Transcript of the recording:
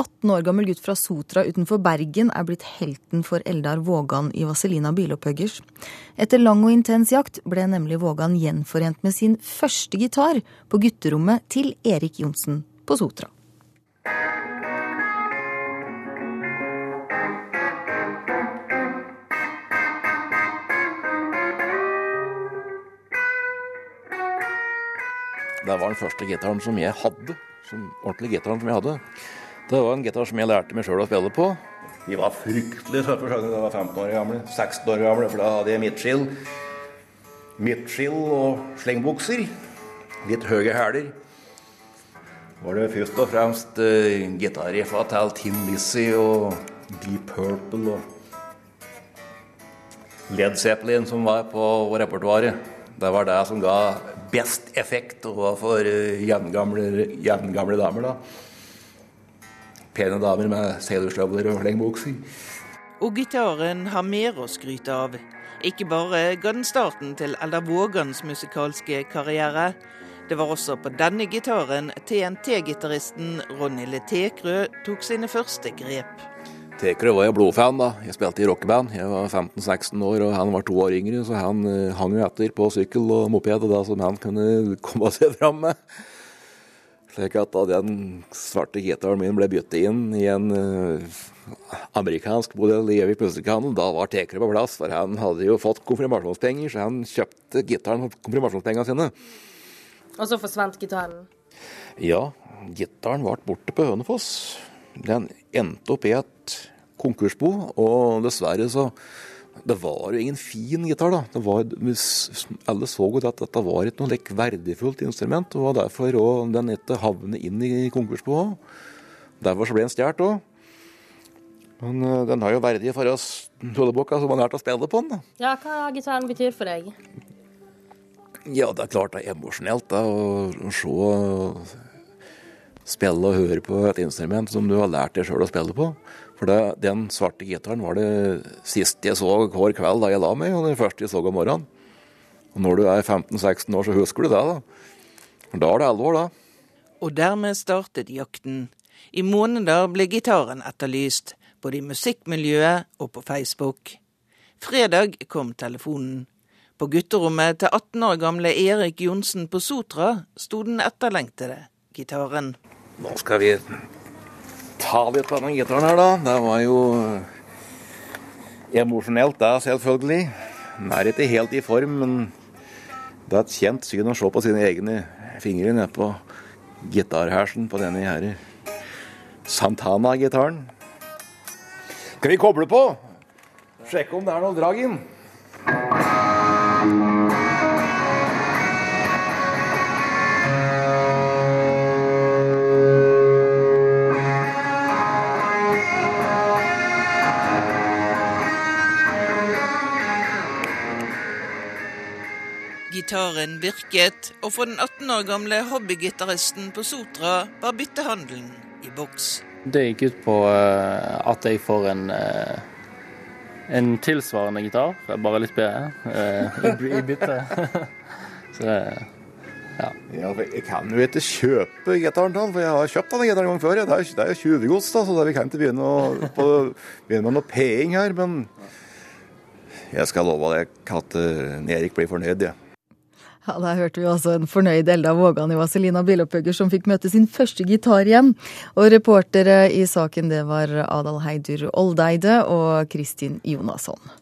18 år gammel gutt fra Sotra utenfor Bergen er blitt helten for Eldar Vågan i Vazelina Bilopphøggers. Etter lang og intens jakt ble nemlig Vågan gjenforent med sin første gitar på gutterommet til Erik Johnsen på Sotra. Det var den første gitaren som jeg hadde. Som ordentlig gitaren som jeg hadde. Det var en gitar som jeg lærte meg sjøl å spille på. Vi var fryktelig tøffe da jeg var 15 år gamle. 16 år gamle, for da hadde jeg midtskill. Midtskill og slengbukser. Litt høye hæler. Var det først og fremst uh, gitarriffa til Tim Lizzie og Deep Purple og Led Zeppelin som var på repertoaret. Det var det som ga best effekt overfor uh, jevngamle, jevngamle damer, da. Pene damer med sailorstøvler og slengbukser. Og gitaren har mer å skryte av. Ikke bare ga den starten til Eldar Vågans musikalske karriere. Det var også på denne gitaren TNT-gitaristen Ronny Letekrø tok sine første grep. Tekrø var jeg blodfan. da. Jeg spilte i rockeband. Jeg var 15-16 år, og han var to år yngre, så han uh, hang jo etter på sykkel og moped da, som han kunne komme seg fram med. Slik at da den svarte gitaren min ble byttet inn i en uh, amerikansk modell i evig pussekhandel, da var Tekre på plass. For han hadde jo fått konfirmasjonspenger, så han kjøpte gitaren for konfirmasjonspengene sine. Og så forsvant gitaren? Ja, gitaren ble borte på Hønefoss. Den endte opp i et konkursbo, og dessverre så Det var jo ingen fin gitar, da. Det var, alle så godt at dette var ikke noe like verdifullt instrument, og derfor òg den ikke havnet inn i konkurs på. Derfor så ble den stjålet òg. Men uh, den har jo verdige for oss tullebukka som har lært å spille på den. da. Ja, hva gitaren betyr for deg? Ja, det er klart det er emosjonelt da, å se spille og høre på et instrument som du har lært deg sjøl å spille på. For det, den svarte gitaren var det siste jeg så hver kveld da jeg la meg, og det første jeg så om morgenen. Og når du er 15-16 år, så husker du det, da. For da er det alvor, da. Og dermed startet jakten. I måneder ble gitaren etterlyst, både i musikkmiljøet og på Facebook. Fredag kom telefonen. På gutterommet til 18 år gamle Erik Johnsen på Sotra sto den etterlengtede gitaren. Nå skal vi ta litt på denne gitaren her, da. Det var jo emosjonelt, det, selvfølgelig. Den er ikke helt i form, men det er et kjent syn å se på sine egne fingre nede på gitarhersen på denne her Santana-gitaren. Skal vi koble på? Sjekke om det er noe drag inn. Gitaren virket, og for den 18 år gamle hobbygitaristen på Sotra var byttehandelen i boks. Det gikk ut på uh, at jeg får en, uh, en tilsvarende gitar, bare litt bedre, uh, i, bytte. Så ja. ja jeg kan jo ikke kjøpe gitaren til han, for jeg har kjøpt denne gitaren en gang før. Det er, det er tjuvgods, da, så vi kan ikke begynne, å, på, begynne med noe peing her. Men jeg skal love deg at Erik blir fornøyd, jeg. Ja. Ja, Der hørte vi altså en fornøyd Elda Vågan i Vazelina Bilopphugger som fikk møte sin første gitar igjen. Og reportere i saken det var Adal Heidur Oldeide og Kristin Jonasson.